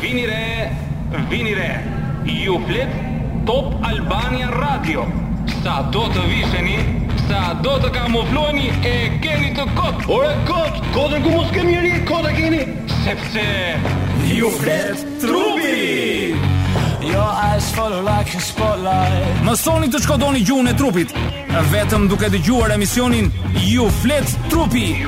Vini re, vini re, ju flet Top Albania Radio. Sa do të visheni, sa do të kamufloheni e keni të kot. Ore kot, kot more, kot, kot e keni. Sepse ju flet trupi. Your eyes follow like a spotlight. Mësoni të shkodoni gjuhën e trupit vetëm duke dëgjuar emisionin Ju flet trupi.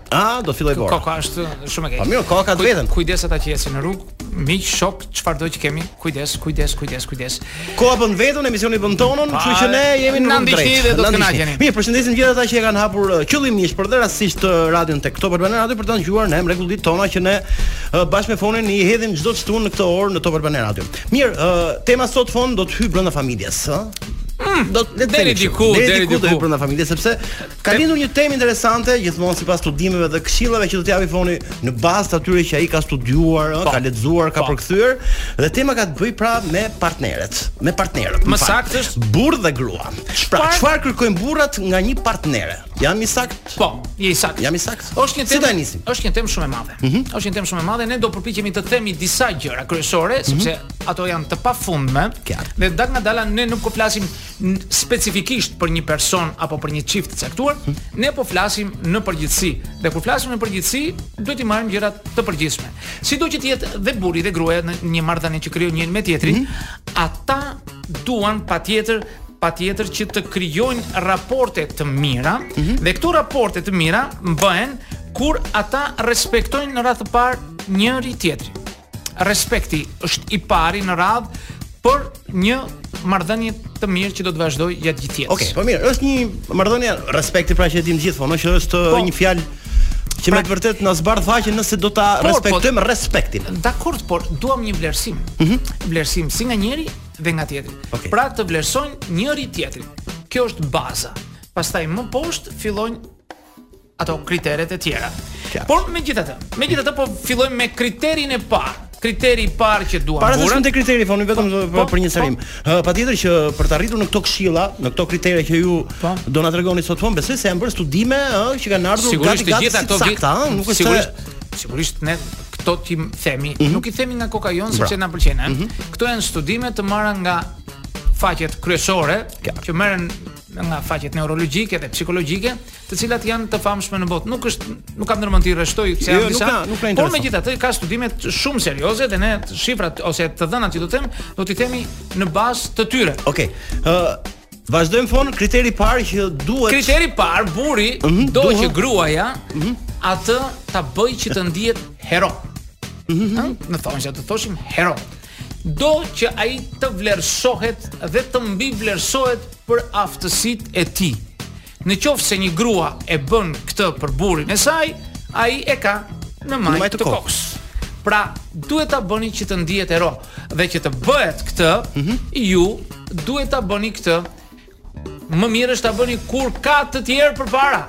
A, do fillojë bora. Koha është shumë e keqe. Po mirë, koha të vetën. Kujdes ata që ecin në rrugë, miq, shokë, çfarëdo që kemi? Kujdes, kujdes, kujdes, kujdes. Koha bën të vetën, emisioni bën tonën, kështu që ne jemi në rrugë të drejtë. Ne do të kënaqemi. Mirë, përshëndesim gjithë ata që e kanë hapur uh, qëllimisht apo rastësisht uh, radion tek Top Albania Radio për të dëgjuar mrekullitë tona që ne uh, bashkë me Fonin i hedhim çdo të shtunë në këtë orë në Top Albania Radio. Mirë, tema sot Fon do të hyjë brenda familjes, ë? Hmm, do të deri diku, deri diku brenda familjes sepse Ka lindur një temë interesante, gjithmonë sipas studimeve dhe këshillave që do t'i japi Foni në bazë të atyre që ai ka studiuar, ëh, ka lexuar, ka përkthyer, dhe tema ka të bëjë pra me partneret, me partnerët. Më saktësisht burrë dhe grua. Pra, çfarë kërkojnë burrat nga një partnere? Jam i saktë? Po, je i saktë. Jam i saktë. Është një temë, është një temë shumë e madhe. Mm -hmm. Është një temë shumë e madhe, ne do përpiqemi të themi disa gjëra kryesore, mm -hmm. sepse ato janë të pafundme. Dhe dalëngadalë ne nuk po flasim specifikisht për një person apo për një çift të caktuar, ne po flasim në përgjithësi. Dhe kur flasim në përgjithësi, duhet t'i marrim gjërat të përgjithshme. Sido që të jetë dhe burri dhe gruaja në një marrëdhënie që krijojnë njëri me tjetrin, mm -hmm. ata duan patjetër patjetër që të krijojnë raporte të mira mm -hmm. dhe këto raporte të mira bëhen kur ata respektojnë në radhë të parë njëri-tjetrin. respekti është i pari në radhë për një marrëdhënie të mirë që do të vazhdojë gjatë gjithë jetës. Okej, okay, po mirë, është një marrëdhënie respekti pra që e dimë të gjithë, po meqë është po, një fjalë që pra, me të vërtetë na zbardh faqen nëse do ta po, respektojmë po, respektin. Dakord, por duam një vlerësim. Mm -hmm. Vlerësim si nga njëri dhe nga tjetri. Okay. Pra të vlerësojnë njëri-tjetrin. Kjo është baza. Pastaj më poshtë fillojnë ato kriteret e tjera. Qartë. Por megjithatë, megjithatë po fillojmë me kriterin e parë. Kriteri i parë që duam Para se të shkojmë te kriteri, Foni vetëm po, po, për një sqarim. Po. Patjetër që për të arritur në këto këshilla, në këto kritere që ju po. do na tregoni sot Fon, besoj se janë bërë studime, ë, që kanë ardhur sigurisht, gati gati të gjitha këto nuk është sigurisht, se... sigurisht ne këto që i themi, mm -hmm. nuk i themi nga koka jonë sepse na pëlqen, ë. Mm -hmm. Këto janë studime të marra nga faqet kryesore Qartë. që merren nga faqet neurologjike dhe psikologjike, të cilat janë të famshme në botë. Nuk është nuk kam ndërmend t'i rreshtoj se jo, janë disa. Nuk, nuk por megjithatë ka studime shumë serioze dhe ne shifrat ose të dhënat që do të themi, do t'i themi në bazë të tyre. Okej. Okay. Ë uh, Vazhdojmë fon kriteri i parë që duhet Kriteri i parë burri mm -hmm, do duha. që gruaja mm -hmm. atë ta bëjë që të ndihet hero. Mm -hmm. Në thonë që të thoshim hero. Do që ai të vlerësohet dhe të mbivlerësohet për aftësitë e tij. Në qoftë se një grua e bën këtë për burrin e saj, ai e ka në majë të, të kokës. Pra, duhet ta bëni që të ndihet hero dhe që të bëhet këtë, mm -hmm. ju duhet ta bëni këtë Më mirë është ta bëni kur ka të tjerë përpara.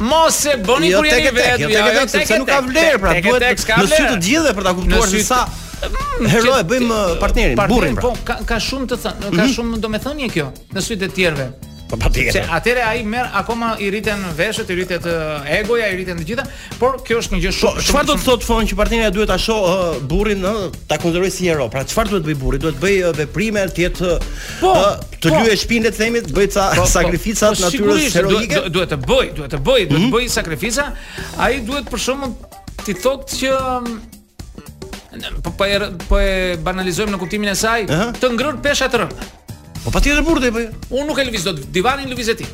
Mos e bëni jo, kur jeni vetë. Jo, tek e tek, sepse nuk ka vlerë, pra duhet në sy të gjithëve për ta kuptuar se sa mm, hero e bëjmë uh, partnerin, burrin. Pra. Po ka ka shumë të thënë, ka mhm. shumë domethënie kjo në sy të tjerëve. Po patjetër. Se atëhere ai merr akoma i rriten veshët, i rritet uh, egoja, i rriten të gjitha. Por kjo është një gjë shumë. Po, çfarë do të thotë fon që partnerja duhet ta shohë uh, burrin, uh, ta konsiderojë si hero. Pra çfarë duhet të bëjë burri? Duhet të bëjë uh, veprime, të jetë po, uh, të po, lyejë shpinë le të themi, të bëjë ca po, po, sakrifica të po, natyrës heroike. Duhet, duhet të bëjë, duhet të bëjë, duhet të mhm. bëjë sakrifica. Ai duhet për shembull t'i thotë që um, Po po e, po e banalizojmë në kuptimin e saj, uh -huh. të ngrejë pesha të rënda. Po patjetër burrë ti po. Jo? Unë nuk e lëviz dot divanin lëvize ti.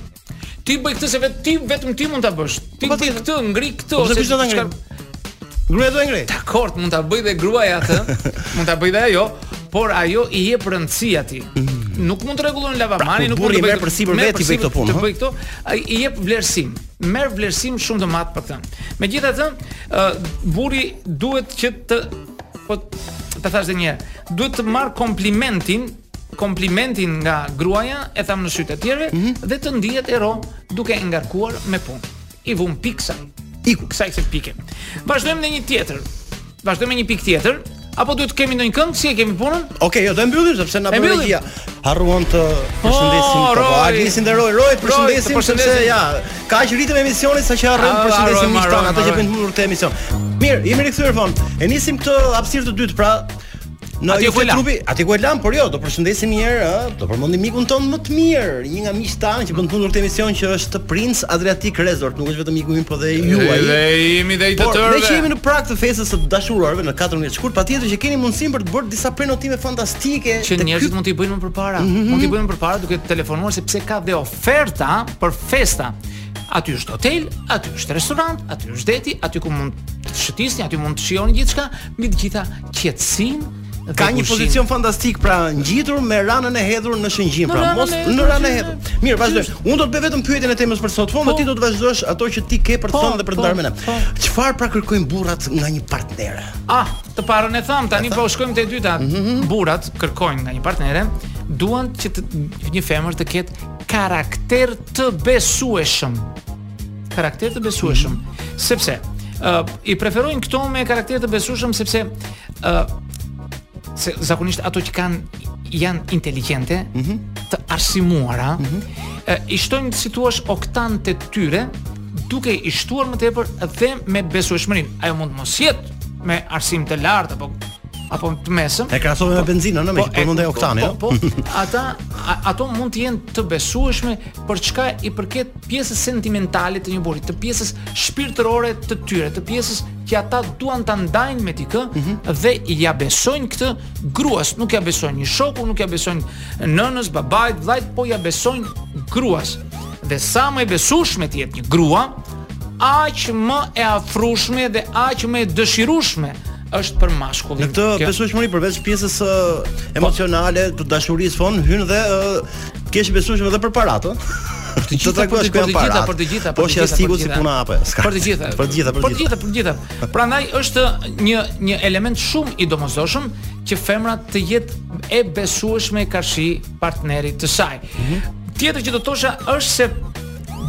Ti bëj këtë se vetë ti vetëm ti mund ta bësh. Ti po bëj këtë, ngri këtë po ose çfarë do ta ngri? Gruaja do e ngri. Dakord, mund ta bëjë dhe gruaja atë. mund ta bëjë dhe ajo, por ajo i jep rëndësi atij. Mhm. Nuk mund të rregullojnë lavamanin, pra, nuk mund të bëj për sipër vetë i bëj këto punë. Të bëj këto, i jep vlerësim. merr vlerësim shumë të madh për këtë. Megjithatë, ë burri duhet që të po ta thash edhe një herë, duhet të marrë komplimentin komplimentin nga gruaja e tham në sytë e tjerëve mm -hmm. dhe të ndihet hero duke e ngarkuar me punë. I vum pikë kësaj pike. Vazhdojmë në një tjetër. Vazhdojmë me një pikë tjetër. Apo duhet të kemi ndonjë këngë si e kemi punën? Okej, okay, jo, do e mbyllim sepse na bëri gjia. Harruam të përshëndesim oh, po Agnisin dhe Roy, Roy, përshëndesim sepse ja, ka kaq ritëm emisioni sa që harruam të ah, përshëndesim miqtë tanë, ata që bëjnë të mundur këtë emision. Mirë, jemi rikthyer fon. E nisim këtë hapësirë të dytë, pra Në aty ku e trupi, aty ku e lam, por jo, do përshëndesim një herë, ë, do përmendim mikun tonë më të mirë, një nga miqtë tanë që bën të mundur këtë emision që është Prince Adriatic Resort, nuk është vetëm miku im, por dhe i juaji. Dhe jemi dhe i të tërë. Ne që jemi në prag të festës së të dashuruarve në 14 shkurt, patjetër që keni mundësinë për të bërë disa prenotime fantastike. Që njerëzit mund t'i bëjnë më përpara, mm -hmm. mund t'i bëjnë më përpara duke telefonuar sepse ka dhe oferta për festa. Aty është hotel, aty është restorant, aty është deti, aty ku mund të shëtisni, aty mund të shijoni gjithçka, mbi të gjitha qetësinë dhe Ka një pushimin. pozicion fantastik pra ngjitur me ranën e hedhur në Shëngjin, Në pra ranën mos e hedhur, në ranën e që- hedhur. Mirë, vazhdo. Unë do të bëj vetëm pyetjen e temës për sot Fond, Po. dhe ti do të vazhdosh ato që ti ke për të Po, thënë dhe për të po, ndarë me ne. po. Çfarë pra kërkojnë burrat nga një partnere? Ah, të parën e thamë, tani po shkojmë te dyta. Mhm. Burrat kërkojnë nga një partnere, duan që të, një femër të ketë karakter të besueshëm. karakter të besueshëm, mm -hmm. sepse uh, i preferojnë këto me karakter të besueshëm sepse uh, se zakonisht ato që kanë janë inteligjente, mm -hmm. të arsimuara, mm -hmm. uh, i shtojnë si të thuash oktanët e tyre duke i shtuar më tepër dhe me besueshmërinë. Ajo mund të mos jetë me arsim të lartë apo apo të mesëm. E krahasove me po, benzinën, me po, që përmende po, oktanin, po, po, po, po, ata a, ato mund të jenë të besueshme për çka i përket pjesës sentimentale të një burri, të pjesës shpirtërore të tyre, të pjesës që ata duan ta ndajnë me dikë mm -hmm. dhe ja besojnë këtë gruas, nuk ja besojnë një shoku, nuk ja besojnë nënës, babait, vllajt, po ja besojnë gruas. Dhe sa më e besueshme të jetë një grua, aq më e afrueshme dhe aq më e dëshirueshme është për mashkullin. Në këtë kjo... besueshmëri përveç pjesës së po. emocionale të dashurisë Fond hyn dhe uh, të jesh e besueshme edhe për paratë, ëh. Për të gjitha, për të gjitha, për të gjitha, po është sigur si puna apo s'ka. Për të gjitha, për të gjitha, për të gjitha, për të gjitha. Prandaj është një një element shumë i domosdoshëm që femra të jetë e besueshme karshi partnerit të saj. Mm -hmm. Tjetër që do të thosha është se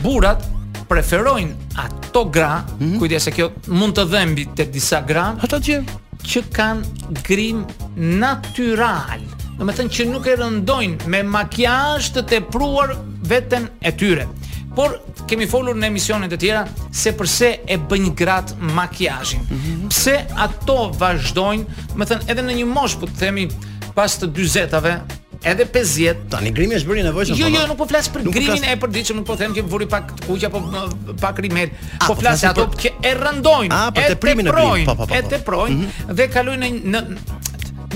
Burrat preferojnë ato gra, mm -hmm. kujdes se kjo mund të dhembi te disa gra. Ato që që kanë grim natyral. Domethënë që nuk e rëndojnë me makiazh të tepruar veten e tyre. Por kemi folur në emisionet e tjera se përse e bëjnë gratë makiazhin. Mm -hmm. Pse ato vazhdojnë, domethënë edhe në një moshë po të themi pas të 40-tave, Edhe 50. Tani grimi është bërë i nevojshëm. Jo, po, jo, nuk po flas për nuk po grimin flas... e përditshëm, nuk po them që vuri pak të kuq apo pak rimel. Po, po flas ato që e rëndojnë, A, po, e teprimin e grimit, po, po, po, po. e teprojnë mm -hmm. dhe kalojnë në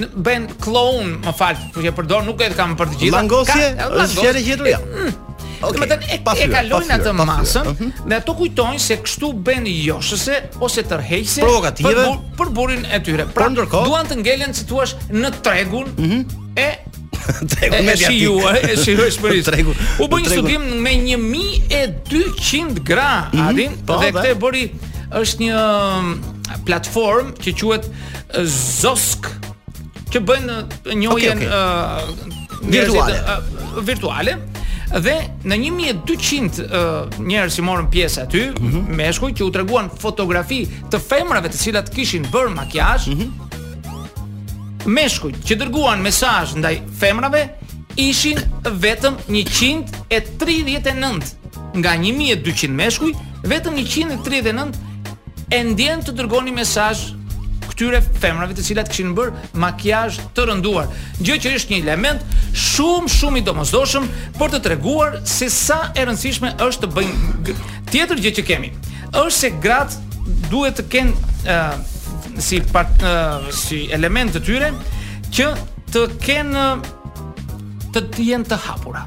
në bëhen klloun, më fal, po e përdor nuk e kam për të gjitha. Langosje, është fjalë gjetur ja. Mm. Okay. Domethënë e, e kalojnë atë masën mhm. Dhe ato kujtojnë se kështu bëhen joshëse Ose tërheqëse Provokative Për, bur, për burrin e tyre Pra ndërko, duan të ngelen si të thuash në tregun mm -hmm. E Tregu me dhjati Shiju, e shiju e shpëris Tregu U bë një studim me 1200 gra mm -hmm. Adi po, Dhe këtë e bëri është një platformë që quhet Zoosk që bëjnë njohjen okay, okay. Uh, virtuale. Uh, virtuale dhe në 1200 uh, njerëz që morën pjesë aty, mm -hmm. meshkuj që u treguan fotografi të femrave të cilat kishin bërë makiazh. Mm -hmm. Meshkuj që dërguan mesazh ndaj femrave ishin vetëm 139 nga 1200 meshkuj, vetëm 139 E ndjenë të dërgonin mesazh këtyre femrave të cilat kishin bërë makijazh të rënduar, gjë që është një element shumë shumë i domosdoshëm për të treguar se sa e rëndësishme është të bëjnë. Tjetër gjë që kemi është se gratë duhet të kenë uh, si part, uh, si element të tyre që të kenë të, të jenë të hapura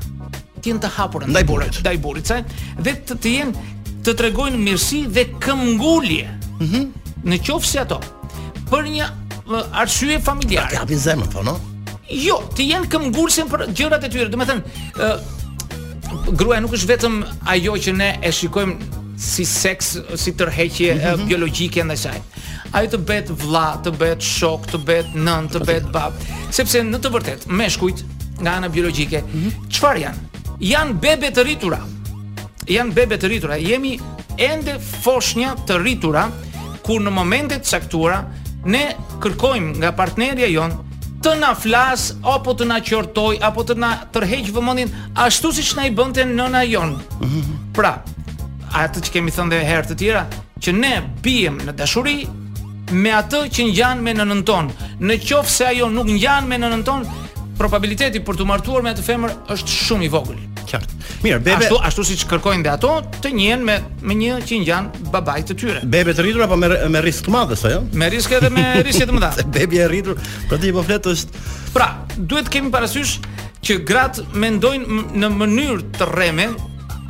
të jenë të hapura ndaj burrit, ndaj burrit, dhe të, të jenë të tregojnë mirësi dhe këmbngulje. Ëh. Mm -hmm. Në qoftë se ato për një arsye familjare. Pra, hapin zemrën po, no? Jo, të jenë këmbngulëse për gjërat e tyre. Domethënë, ë uh, gruaja nuk është vetëm ajo që ne e shikojmë si seks, si tërheqje mm -hmm. biologjike ndaj saj. Ajo të bëhet vlla, të bëhet shok, të bëhet nënë, të bëhet babë, sepse në të vërtetë meshkujt nga ana biologjike, mhm. çfarë mm -hmm. janë? Janë bebe të rritura. janë bebe të rritura, jemi ende foshnja të rritura kur në momente të caktuara ne kërkojmë nga partnerja jonë të na flasë apo të na qortojë apo të na tërheq vëmendjen ashtu siç na i bënte nëna jonë. Mhm. Pra, atë që kemi thënë edhe herë të tjera, që ne biem në dashuri me atë që ngjan me nënën tonë. Në qoftë se ajo nuk ngjan me nënën tonë, probabiliteti për t'u martuar me atë femër është shumë i vogël. Qartë. Mirë, bebe. Ashtu ashtu siç kërkojnë dhe ato të njihen me me një që ngjan babait të tyre. Bebe të rritur apo me me risk të madh sa jo? Me risk edhe me risk të mëdha. Bebe e rritur, pra ti po flet është. Pra, duhet të kemi parasysh që gratë mendojnë në mënyrë të rreme,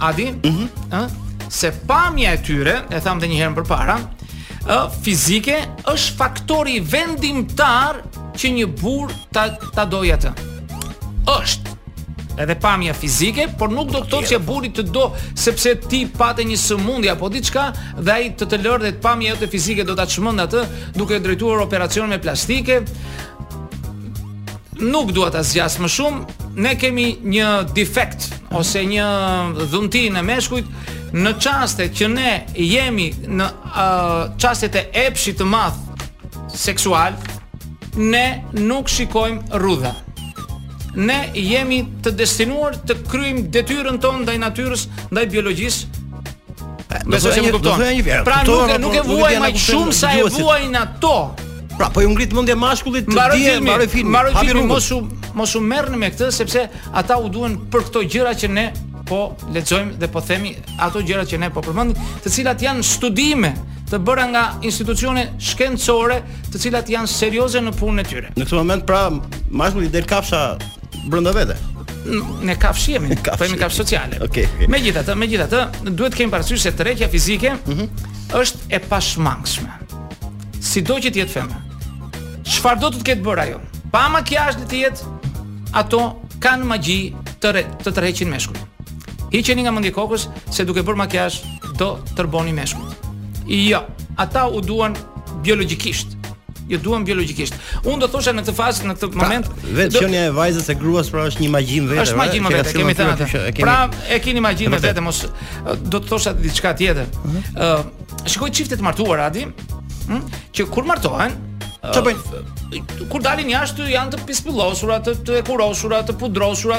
a di? Ëh? Mm -hmm. Se pamja e tyre, e thamë edhe një herë më parë, ë fizike është faktori vendimtar që një burrë ta ta dojë atë. është edhe pamja fizike, por nuk do të thotë që burri të do sepse ti pate një sëmundje apo diçka dhe ai të të lërë dhe të pamja jote fizike do ta çmend atë duke drejtuar operacione plastike. Nuk dua ta zgjas më shumë. Ne kemi një defekt ose një dhunti ne meshkujt në çaste që ne jemi në uh, çastet e epshit të madh seksual ne nuk shikojmë rrudha. Ne jemi të destinuar të kryejmë detyrën tonë ndaj natyrës, ndaj biologjisë. Do të jemi kupton. Pra nuk e nuk e vuajmë aq shumë sa e vuajnë ato. Pra po ju ngrit mendja mashkullit të dijë mbaroi filmin. Mbaroi filmi mos u mos u merrni me këtë sepse ata u duan për këto gjëra që ne po lexojmë dhe po themi ato gjëra që ne po përmendim, të cilat janë studime, të bëra nga institucione shkencore, të cilat janë serioze në punën e tyre. Në këtë moment pra mashkulli del kafsha brenda vetes. Ne kafshë jemi, po jemi kafshë sociale. Okej. Okay. Megjithatë, megjithatë, duhet të kemi parasysh se tërheqja fizike mm -hmm. është e pashmangshme. Sido që të jetë femra. Çfarëdo të ketë bërë ajo? Pa makiazh të jetë ato kanë magji të re, të tërheqin meshkuj. Hiqeni nga mendja e kokës se duke bërë makiazh do tërboni meshkujt. Jo, ata u duan biologjikisht. Ju duan biologjikisht. Unë do thosha në këtë fazë, në këtë pra, moment, vetë qenia e vajzës e gruas pra është një magji më vete. Është magji më vete, kemi thënë atë. Kemi... Pra, e keni magji më vete, mos do të thosha diçka tjetër. Ëh, mhm. uh -huh. shikoj çiftet e martuara Adi, hm, që kur martohen, Ça bëjnë? Kur dalin jashtë janë të pispillosura, të të kuroshura, të pudrosura,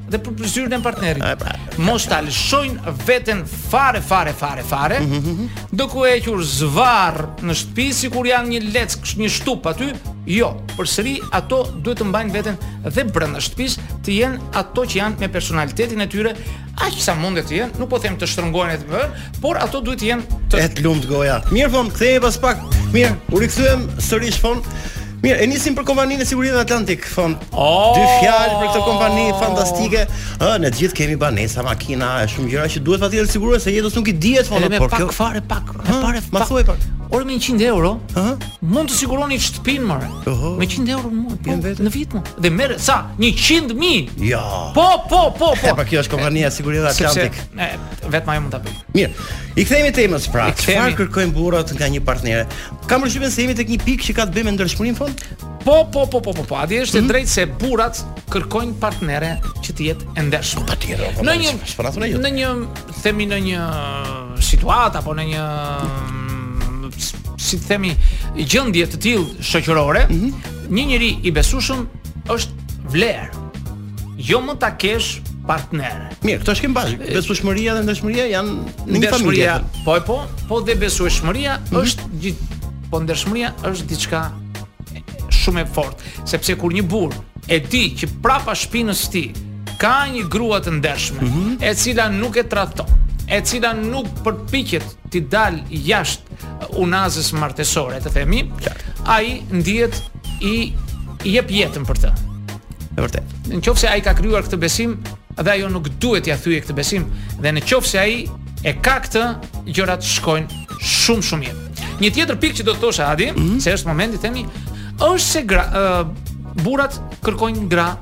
dhe për fytyrën e partnerit. Pra. Mos ta lëshojnë veten fare fare fare fare. Mm -hmm. Duke u hequr zvarr në shtëpi sikur janë një leckë, një shtupë aty. Jo, përsëri ato duhet të mbajnë veten dhe brenda shtëpisë, të jenë ato që janë me personalitetin e tyre, aq sa mund të jenë, nuk po them të shtrëngohen atë vër, por ato duhet të jenë të e të lumtë goja. Mirë, fon, po, kthehemi pas pak. Mirë, u rikthyem sërish fon. Mirë, e nisim për kompaninë e sigurimeve Atlantik, Fon. Oh! Dy fjalë për këtë kompani fantastike. Ë, ne të gjithë kemi banesa, makina, e shumë gjëra që duhet patjetër të sigurohet se jetës nuk i dihet Fon, por pak, kjo fare pak, e pare fare. Ma thuaj pak. Por me 100 euro, ë, mund të siguroni shtëpinë më. Me 100 euro në muaj, po, në vit më. Dhe merr sa? 100 mijë. Ja. Po, po, po, po. Po kjo është kompania e sigurimeve Atlantik. Vetëm ajo mund ta bëjë. Mirë. I kthehemi temës pra. Çfarë kërkojnë burrat nga një partnere? Kam përshtypjen se jemi tek një pikë që ka të bëjë me ndershmërinë fon? Po, po, po, po, po, po. A është e mhm. drejtë se burrat kërkojnë partnere që të jetë e ndershme. Po patjetër. Po, në një shpërthasur jo. Në një themi në një situatë apo në një mm, si të themi gjendje të tillë shoqërore, mm -hmm. një njeri i besueshëm është vlerë. jo më ta kesh partnere. Mirë, këto i kemi bashkë. Besueshmëria dhe ndershmëria janë në një familje. Po e po, po dhe besueshmëria mm -hmm. është di, po ndershmëria është diçka shumë e fortë, sepse kur një burrë e di që prapa shpinës së tij ka një grua të ndershme, mm -hmm. e cila nuk e tradhton, e cila nuk përpiqet t'i dalë jashtë unazës martesore, të themi, ai ndihet i jep jetën për të. E vërtetë. Në qoftë se ai ka krijuar këtë besim dhe ajo nuk duhet t'ia thyejë këtë besim dhe në qoftë se ai e ka këtë, gjërat shkojnë shumë shumë mirë. Një tjetër pikë që do të thosha Adi, mm -hmm. se është momenti të themi, është se gra, uh, burrat kërkojnë gra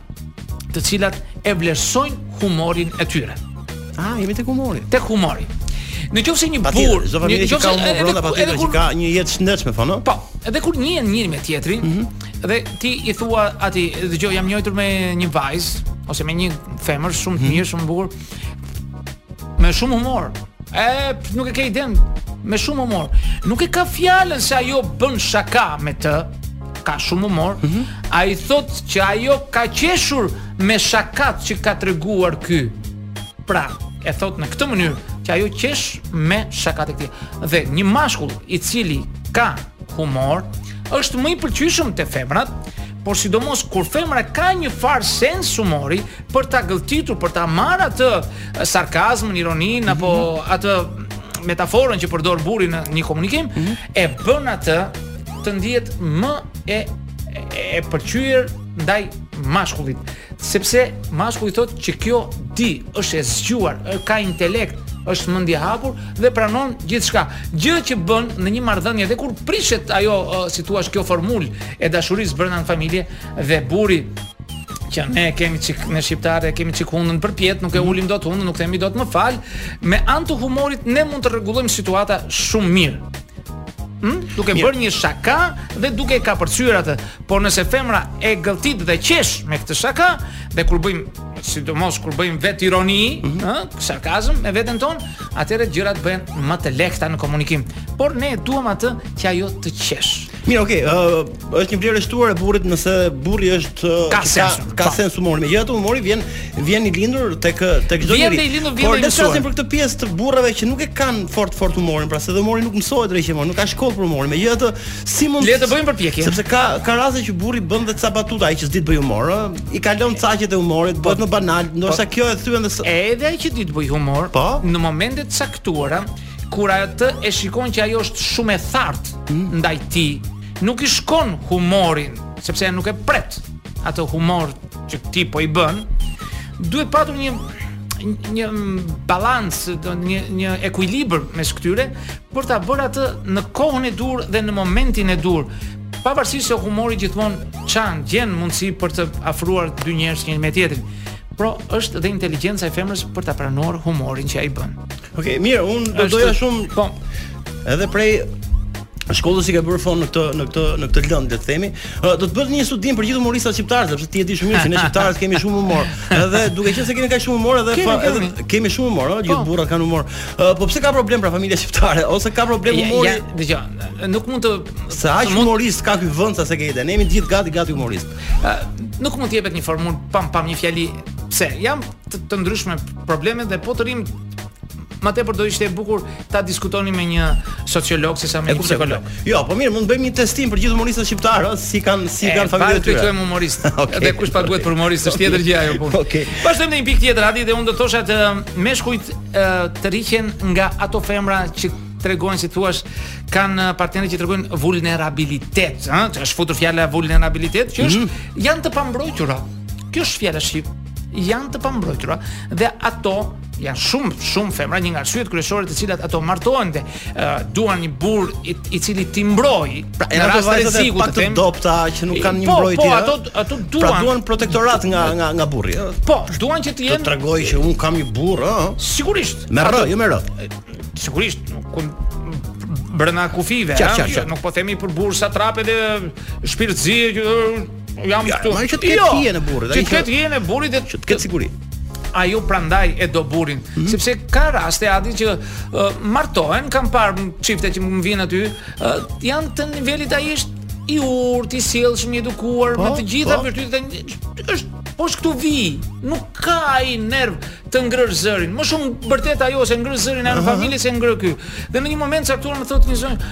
të cilat e vlerësojnë humorin e tyre. Ah, jemi tek humori. Tek humori. Në qoftë se një burrë, një familje që ka humor brenda patjetër që ka një jetë të shëndetshme thonë. Po, edhe kur njihen njëri me tjetrin, mm -hmm. dhe ti i thua atij, dëgjo jam njohur me një vajzë ose me një femër shumë të mhm. mirë, shumë të bukur. Me shumë humor. E nuk e ke idenë me shumë humor. Nuk e ka fjalën se ajo bën shaka me të, ka shumë humor. Mm -hmm. Ai thotë që ajo ka qeshur me shakat që ka treguar ky. Pra, e thotë në këtë mënyrë që ajo qesh me shakat e këtij. Dhe një mashkull i cili ka humor është më i pëlqyeshëm te femrat, por sidomos kur femra ka një farë sens humori për ta gëlltitur, për ta marrë atë sarkazmin, ironinë mm -hmm. apo mhm. atë metaforën që përdor burri në një komunikim, mm -hmm. e bën atë të ndihet më e e pëlqyer ndaj mashkullit, sepse mashkulli thotë që kjo di, është e zgjuar, ka intelekt, është mendjehapur dhe pranon gjithçka. Gjë që bën në një marrëdhënie dhe kur prishet ajo, si thua, kjo formulë e dashurisë brenda në familje dhe burri që ne kemi çik ne shqiptarët e kemi çik hundën përpjetë, nuk e mhm. ulim dot hundën, nuk themi dot më fal. Me anë të humorit ne mund të rregullojmë situata shumë mirë. Hm? Duke bërë një shaka dhe duke e kapërcyer atë. Por nëse femra e gëlltit dhe qesh me këtë shaka dhe kur bëjmë sidomos kur bëjmë vetë ironi, ëh, mm -hmm. sarkazëm me veten tonë, atëherë gjërat bëhen më të lehta në komunikim. Por ne e duam atë që ajo të qeshë. Mirë, okay, uh, është një vlerë e shtuar e burrit nëse burri është uh, ka sens, ka, ka sens humori. Megjithatë humori vjen vjen i lindur tek tek çdo njeri. Vjen i lindur vjen. Por le të flasim për këtë pjesë të burrave që nuk e kanë fort fort humorin, pra se dhe humori nuk mësohet dot humori, nuk ka shkollë për humorin. Megjithatë si mund Le të bëjmë përpjekje. Sepse ka ka raste që burri bën dhe ca batuta ai që s'di të bëjë humor, ë, i kalon caqet e humorit, bëhet po. më banal, ndoshta po. kjo e thyen dhe edhe ai që di të bëjë humor, po? në momente të caktuara, kur atë e shikon që ajo është shumë e thartë mm. ndaj ti, nuk i shkon humorin, sepse ajo nuk e pret atë humor që ti po i bën. Duhet patur një një balans, një një ekuilibër mes këtyre për ta bërë atë në kohën e dur dhe në momentin e dur. Pavarësisht se humori gjithmonë çan gjen mundësi për të afruar dy njerëz njëri me tjetrin. Por është dhe inteligjenca e femrës për ta pranuar humorin që ai bën. Ok, mirë, unë do doja shumë po. Edhe prej shkollës i ka bërë fond në këtë në këtë në këtë lëndë le të themi. Do të bëhet një studim për gjithë humoristat shqiptarë, sepse ti e di shumë mirë se ne shqiptarët kemi shumë humor. Edhe duke qenë se kemi kaq shumë humor edhe fa, edhe kemi shumë humor, ëh, gjithë po. burrat kanë humor. Po pse ka problem pra familja shqiptare ose ka problem humori? Ja, dëgjoj, nuk mund të sa aq humorist ka ky vend sa s'e ke idenë jemi gjithë gati gati humorist. Nuk mund të jepet një formulë pam pam një fjali. Pse? Janë të, të ndryshme problemet dhe po të them më tepër do ishte e bukur ta diskutoni me një sociolog se sa me një psikolog. Jo, po mirë, mund të bëjmë një testim për gjithë humoristët shqiptarë, ëh, si kanë si kanë familjet e tyre. Ata janë humoristë. okay. Dhe kush paguhet për humorist është tjetër gjë ajo punë. Okej. Okay. Pastaj një pikë tjetër Adi dhe unë do thosha te meshkujt tërhiqen nga ato femra që tregojnë si thua kanë uh, partnerë që tregojnë vulnerabilitet, ëh, është futur fjala vulnerabilitet që është mm -hmm. janë të pambrojtura. Kjo është fjala shqip. janë të pambrojtura dhe ato janë shumë shumë femra një nga arsyet kryesore të cilat ato martohen dhe uh, duan një burrë i, i cili t'i mbrojë pra në rast rreziku të them dopta që nuk kanë një po, mbrojtje po ato ato pra duan pra duan protektorat nga nga nga burri po duan që të jenë të tregoj që unë kam një burrë ë sigurisht me rë jo me rë sigurisht brenda kufijve ë jo, nuk po themi për burra satrapë dhe shpirtzinj që Jam këtu. Më që të ketë hijen e burrit, ai që të ketë hijen e burrit dhe të ketë siguri. Ajo prandaj e do burrin, mm -hmm. sepse ka raste Adi që uh, martohen, kam parë çifte që më vijnë aty, uh, janë të nivelit ai është i urtë, i sjellshëm, i edukuar, po, me të gjitha po. virtytet është po këtu vij, nuk ka ai nerv të ngrejë zërin. Më shumë bërtet ajo e ngre zërin në familje se e ngre ky. Dhe në një moment caktuar më thotë një zonjë,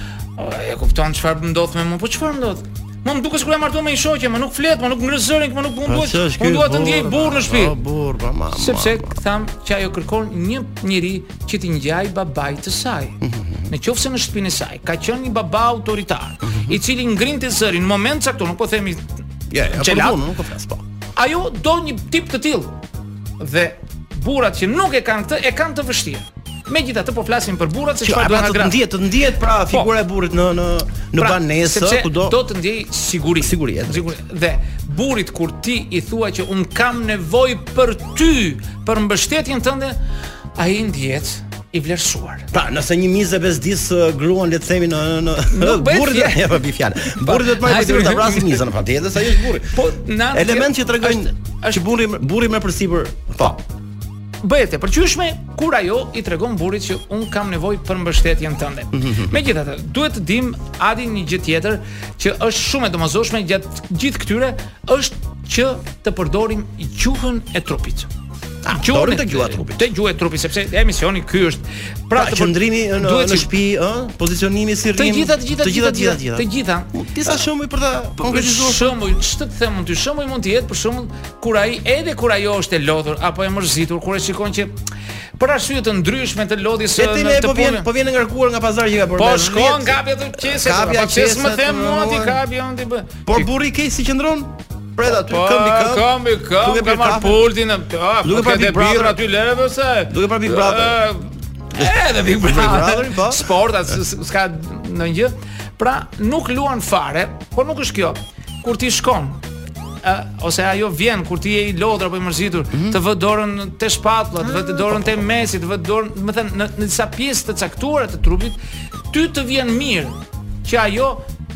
e kupton çfarë ndodh me mua? Po çfarë ndodh? Mua më duket sikur jam martuar me një shoqe, mo nuk flet, mo nuk ngre zërin, mo nuk mund të unë dua të ndjej burrë në shtëpi. Po burrë, po mama. Sepse thamë që ajo kërkon një njeri që t'i ngjajë babait të saj. Në qoftë se në shtëpinë e saj ka qenë një baba autoritar, mhm. i cili ngrinte zërin në moment caktuar, nuk po themi ja, ja, ja, po nuk po flas po. Ajo do një tip të tillë. Dhe burrat që nuk e kanë këtë e kanë të vështirë. Megjithatë po flasim për burrat se çfarë do te gratë. Ndihet, të ndihet pra po. figura e burrit në në në pra, banesë, sepse kudo do të ndiej siguri. Siguri, siguri. Dhe burrit kur ti i thua që un kam nevojë për ty, për mbështetjen tënde, ai ndihet i vlerësuar. Pra, nëse një mizë e bezdis uh, gruan le të themi në në në burrë do të bëj fjalë. Burri do të marrë për të vrasë mizën, pra tjetër sa është burri. Po, elemente që tregojnë që burri burri më përsipër. Po. bëhet e pëlqyeshme kur ajo i tregon burrit që un kam nevojë për mbështetjen tënde. Mhm. Megjithatë, duhet të dimë Adi një gjë tjetër që është shumë e domosdoshme gjatë gjithë këtyre është që të përdorim gjuhën e trupit. Ah, gjuhën e trupit. Te gjuha e trupit sepse emisioni ky është pra, pra te qëndrimi në duhet në shtëpi, ë, pozicionimi si rrim. Të gjitha të gjitha të gjitha të gjitha. Të gjitha. Disa shembuj për ta konkretizuar. Shembuj, ç'të të them unë, shembuj mund të jetë për shembull kur ai edhe kur ajo është e lodhur apo e mërzitur kur e shikon që për arsye të ndryshme të lodhjes së në të po vjen po vjen ngarkuar nga pazari që ka bërë po shko kapja atë qese kapja atë qese më them mua ti kapi on ti por burri ke si qendron Pret aty po, këmbë mbi këmbë. Këmbë mbi këmbë. Duke marrë pultin, ah, duke po pa Big Brother aty leve ose? Duke pa Big Brother. Edhe Big Brother, po. Sport as s'ka ndonjë gjë. Pra, nuk luan fare, por nuk është kjo. kur ti shkon ë ose ajo vjen kur ti je i lodhur apo i mërzitur, mm -hmm. të vë dorën te shpatulla, të vë të dorën te mesi, të vë dorën, domethënë në, në disa pjesë të caktuara të trupit, ty të vjen mirë që ajo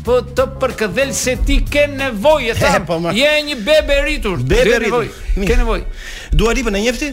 po të përkëdhel se ti ke nevojë ta. Po, je një bebe e rritur. Bebe e rritur. Ke nevojë. Dua Lipa në njëfti?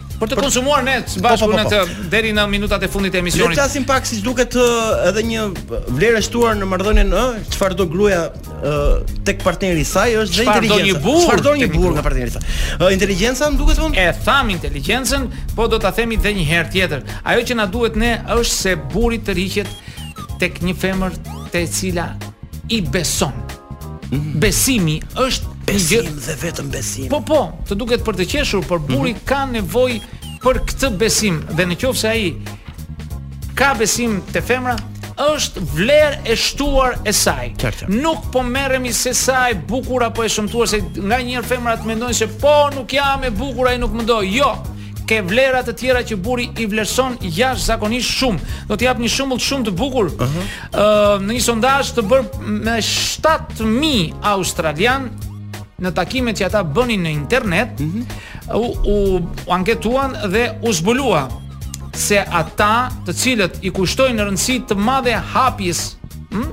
Për të konsumuar ne së bashku po, po, po, në po. të deri në minutat e fundit të Le të emisionit. flasim pak siç duket ë, edhe një vlerë e shtuar në marrëdhënien ë, çfarë do gruaja ë, tek partneri i saj është dhe Çfarë do inteligjenca. një burrë Çfarë do një tek një burrë nga burrë? partneri i saj? Ë, Inteligjenca më duket unë. E thamë inteligjencën, po do ta themi edhe një herë tjetër. Ajo që na duhet ne është se burri tërhiqet tek një femër të cilës i beson. Besimi është Besim dhe vetëm besim. Po po, të duket për të qeshur, por mhm. burri mm -hmm. ka nevojë për këtë besim dhe në qoftë se ai ka besim te femra, është vlerë e shtuar e saj. Qartë. Nuk po merremi se sa e bukur apo e shëmtuar se nganjëherë femrat mendojnë se po nuk jam e bukur ai nuk më do. Jo ke vlera të tjera që burri i vlerëson jashtëzakonisht shumë. Do të jap një shembull shumë të bukur. Uh -huh. në një sondazh të bërë me 7000 australian në takimet që ata bënin në internet, mm -hmm. u, u, u anketuan dhe u zbulua se ata të cilët i kushtojnë rëndësi të madhe hapjes hm,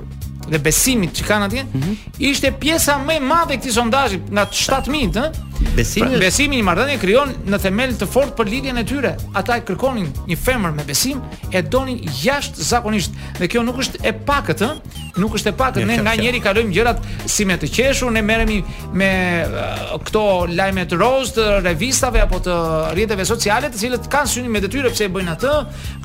dhe besimit që kanë atje, mm -hmm. ishte pjesa më e madhe e këtij sondazhi nga 7000, ëh. Besimi, pra, besimi në marrëdhënie krijon një themel të fortë për lidhjen e tyre. Ata e kërkonin një femër me besim, e donin jashtëzakonisht dhe kjo nuk është e pakët ë nuk është e pakët ne nganjëherë i kalojmë gjërat si me të qeshur ne merremi me uh, këto lajmet rozë të revistave apo të rrjeteve sociale të cilët kanë synim me detyrë pse e bëjnë atë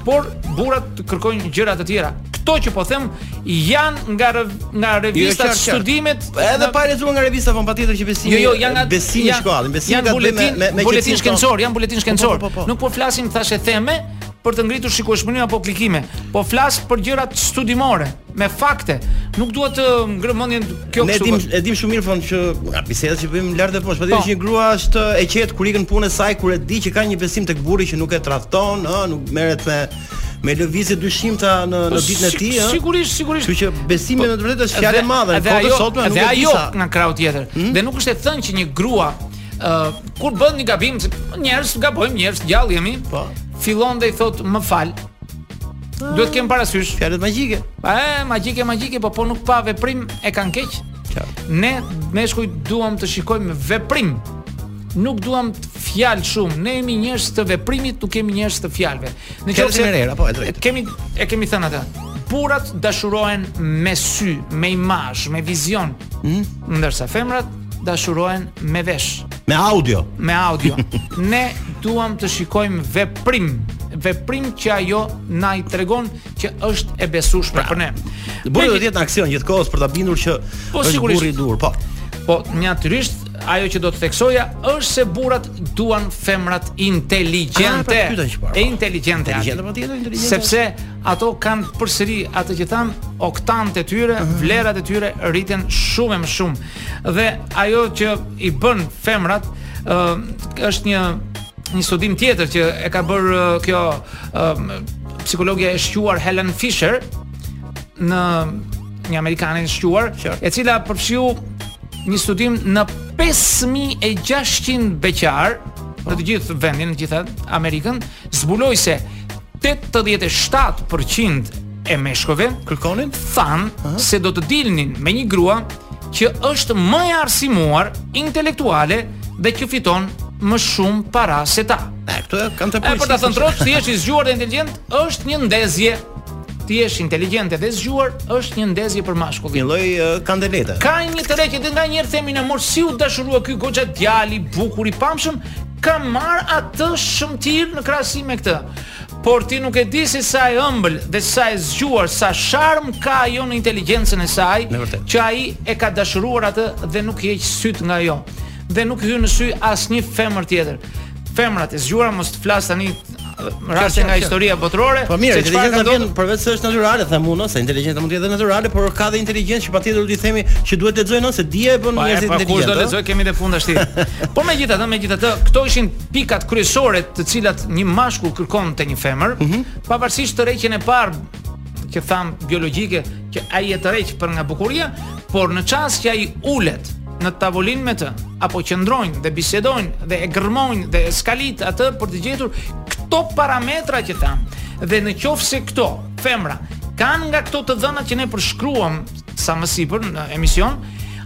por burrat kërkojnë gjëra të tjera këto që po them janë nga rëv, nga jo, revistat jo, studimet edhe pa lexuar nga revista Fon patjetër që besimi jo jo janë nga besimi shkollë besimi janë buletin me, me, me buletin shkencor janë buletin po, po, shkencor po, po, po, po. nuk po flasim thashetheme për të ngritur shikueshmërinë apo klikime. Po flas për gjëra studimore, me fakte. Nuk dua të ngrë mendjen kjo kështu. Ne dim e dim shumë mirë fon që nga bisedat që bëjmë lart e poshtë, po dhe po. një grua është e qetë kur ikën në punën e saj kur e di që ka një besim tek burri që nuk e tradhton, ë, nuk merret me me lëvizje të dyshimta në në ditën e tij, ëh. Sigurisht, sigurisht. Kështu që besimi po, në të vërtetë është fjalë e madhe, po sot më nuk e di sa. Dhe ajo nga krahu tjetër. Hmm? Dhe nuk është e thënë që një grua Uh, kur bën një gabim, njerëz gabojmë, njerëz të gjallë jemi. Po. Fillon dhe i thotë, "Më fal." Duhet të kemi parasysh fjalët magjike. Pa, e, magjike, magjike, po po nuk pa veprim e kanë keq. Qartë. Ne meshkujt duam të shikojmë veprim. Nuk duam të fjalë shumë. Ne jemi njerëz të veprimit, nuk jemi njerëz të fjalëve. Fjalët i merr era, po e drejtë. Kemi e kemi thënë atë. Burrat dashurohen me sy, me imazh, me vizion. Mm? Ndërsa femrat dashurohen me vesh. Me audio. Me audio. ne duam të shikojmë veprim, veprim që ajo na i tregon që është e besueshme pra, për ne. Burri do të jetë në aksion gjithë kohës për ta bindur që po, është burri i duhur. Po. Po, natyrisht ajo që do të theksoja është se burrat duan femrat inteligjente. Ah, pra, po. E inteligjente. Inteligjente po tjetër inteligjente. Sepse ato kanë përsëri atë që thamë, oktanët e tyre, ah. vlerat e tyre rriten shumë e më shumë. Dhe ajo që i bën femrat ë uh, është një një studim tjetër që e ka bërë uh, kjo uh, psikologja e shquar Helen Fisher në një amerikane e shquar, sure. e cila përfshiu një studim në 5600 beqarë në të gjithë vendin, në të gjithë Amerikën, zbuloi se 87% e meshkujve kërkonin thanë se do të dilnin me një grua që është më e arsimuar intelektuale dhe që fiton më shumë para se ta. E këto janë kanë të E për ta thënë troç, ti je i zgjuar dhe inteligjent, është një ndezje. Ti je inteligjent dhe zgjuar, është një ndezje për mashkullin. Një lloj uh, kandelete. Ka një tërheqje dhe nganjëherë themi ne mor si u dashurua ky goxha djalë i bukur i pamshëm ka marrë atë shëmtirë në krahasim me këtë. Por ti nuk e di se sa e ëmbël dhe sa e zgjuar, sa sharm ka ajo në inteligjencën e saj, që ai e ka dashuruar atë dhe nuk i heq sytë nga ajo. Dhe nuk i hyn në sy asnjë femër tjetër. Femrat e zgjuara mos të flas tani raste nga historia botërore. Po mirë, inteligjenca vjen përveç se është natyrale, them unë, se inteligjenca mund të jetë natyrale, por ka dhe inteligjencë që patjetër do t'i themi që duhet të lexojnë se dija e bën po, njerëzit inteligjentë. Po kush do të lexojë kemi në fund tash. Po megjithatë, megjithatë, këto ishin pikat kryesore të cilat një mashkull kërkon te një femër, mm -hmm. pavarësisht tërheqjen e parë që thamë biologjike që ai e tërheq për nga bukuria, por në çast që ai ulet në tavolinë me të, apo qëndrojnë dhe bisedojnë dhe e gërmojnë dhe e skalit atë për të gjetur këto parametra që thamë. Dhe në qoftë se këto femra kanë nga këto të dhëna që ne përshkruam sa më sipër në emision,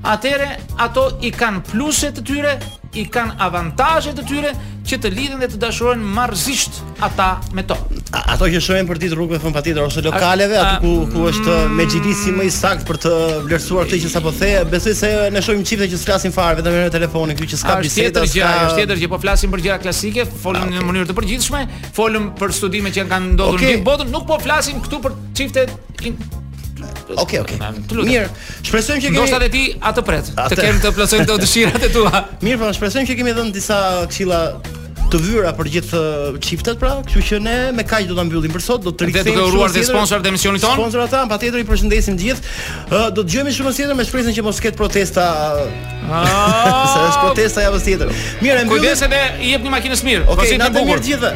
atëherë ato i kanë pluset e tyre i kanë avantazhet e tyre që të lidhen dhe të dashurohen marrëzisht ata me to. A, ato që shohim përditë rrugëve thonë patjetër ose lokaleve aty ku ku mm, është mexhilisi më i saktë për të vlerësuar këtë që sapo the, besoj se ne shohim çifte që s'flasin fare vetëm në telefonin, këtu që s'ka biseda, s'ka gjë, është tjetër që po flasim për gjëra klasike, folëm ah, okay. në mënyrë të përgjithshme, folëm për studimet që kanë ndodhur okay. në botë, nuk po flasim këtu për çifte Okej, okej. Mirë, shpresojmë që kemi Ndoshta dhe ti atë pret, të kem të plotësojmë të dëshirat e tua. Mirë, po shpresojmë që kemi dhënë disa këshilla të vyera për gjithë uh, çiftet pra, kështu që ne me kaq do ta mbyllim për sot, do të rikthehemi. Dhe duke uruar dhe sponsorët e emisionit tonë. Sponsorat tanë, patjetër i përshëndesim të gjithë. Uh, do të dëgjohemi javën tjetër me shpresën që mos ketë protesta. Ah, se është protesta javës tjetër. Mirë, mbyllim. Kujdes dhe i jepni makinës mirë. Okej, okay, natën e mirë gjithëve.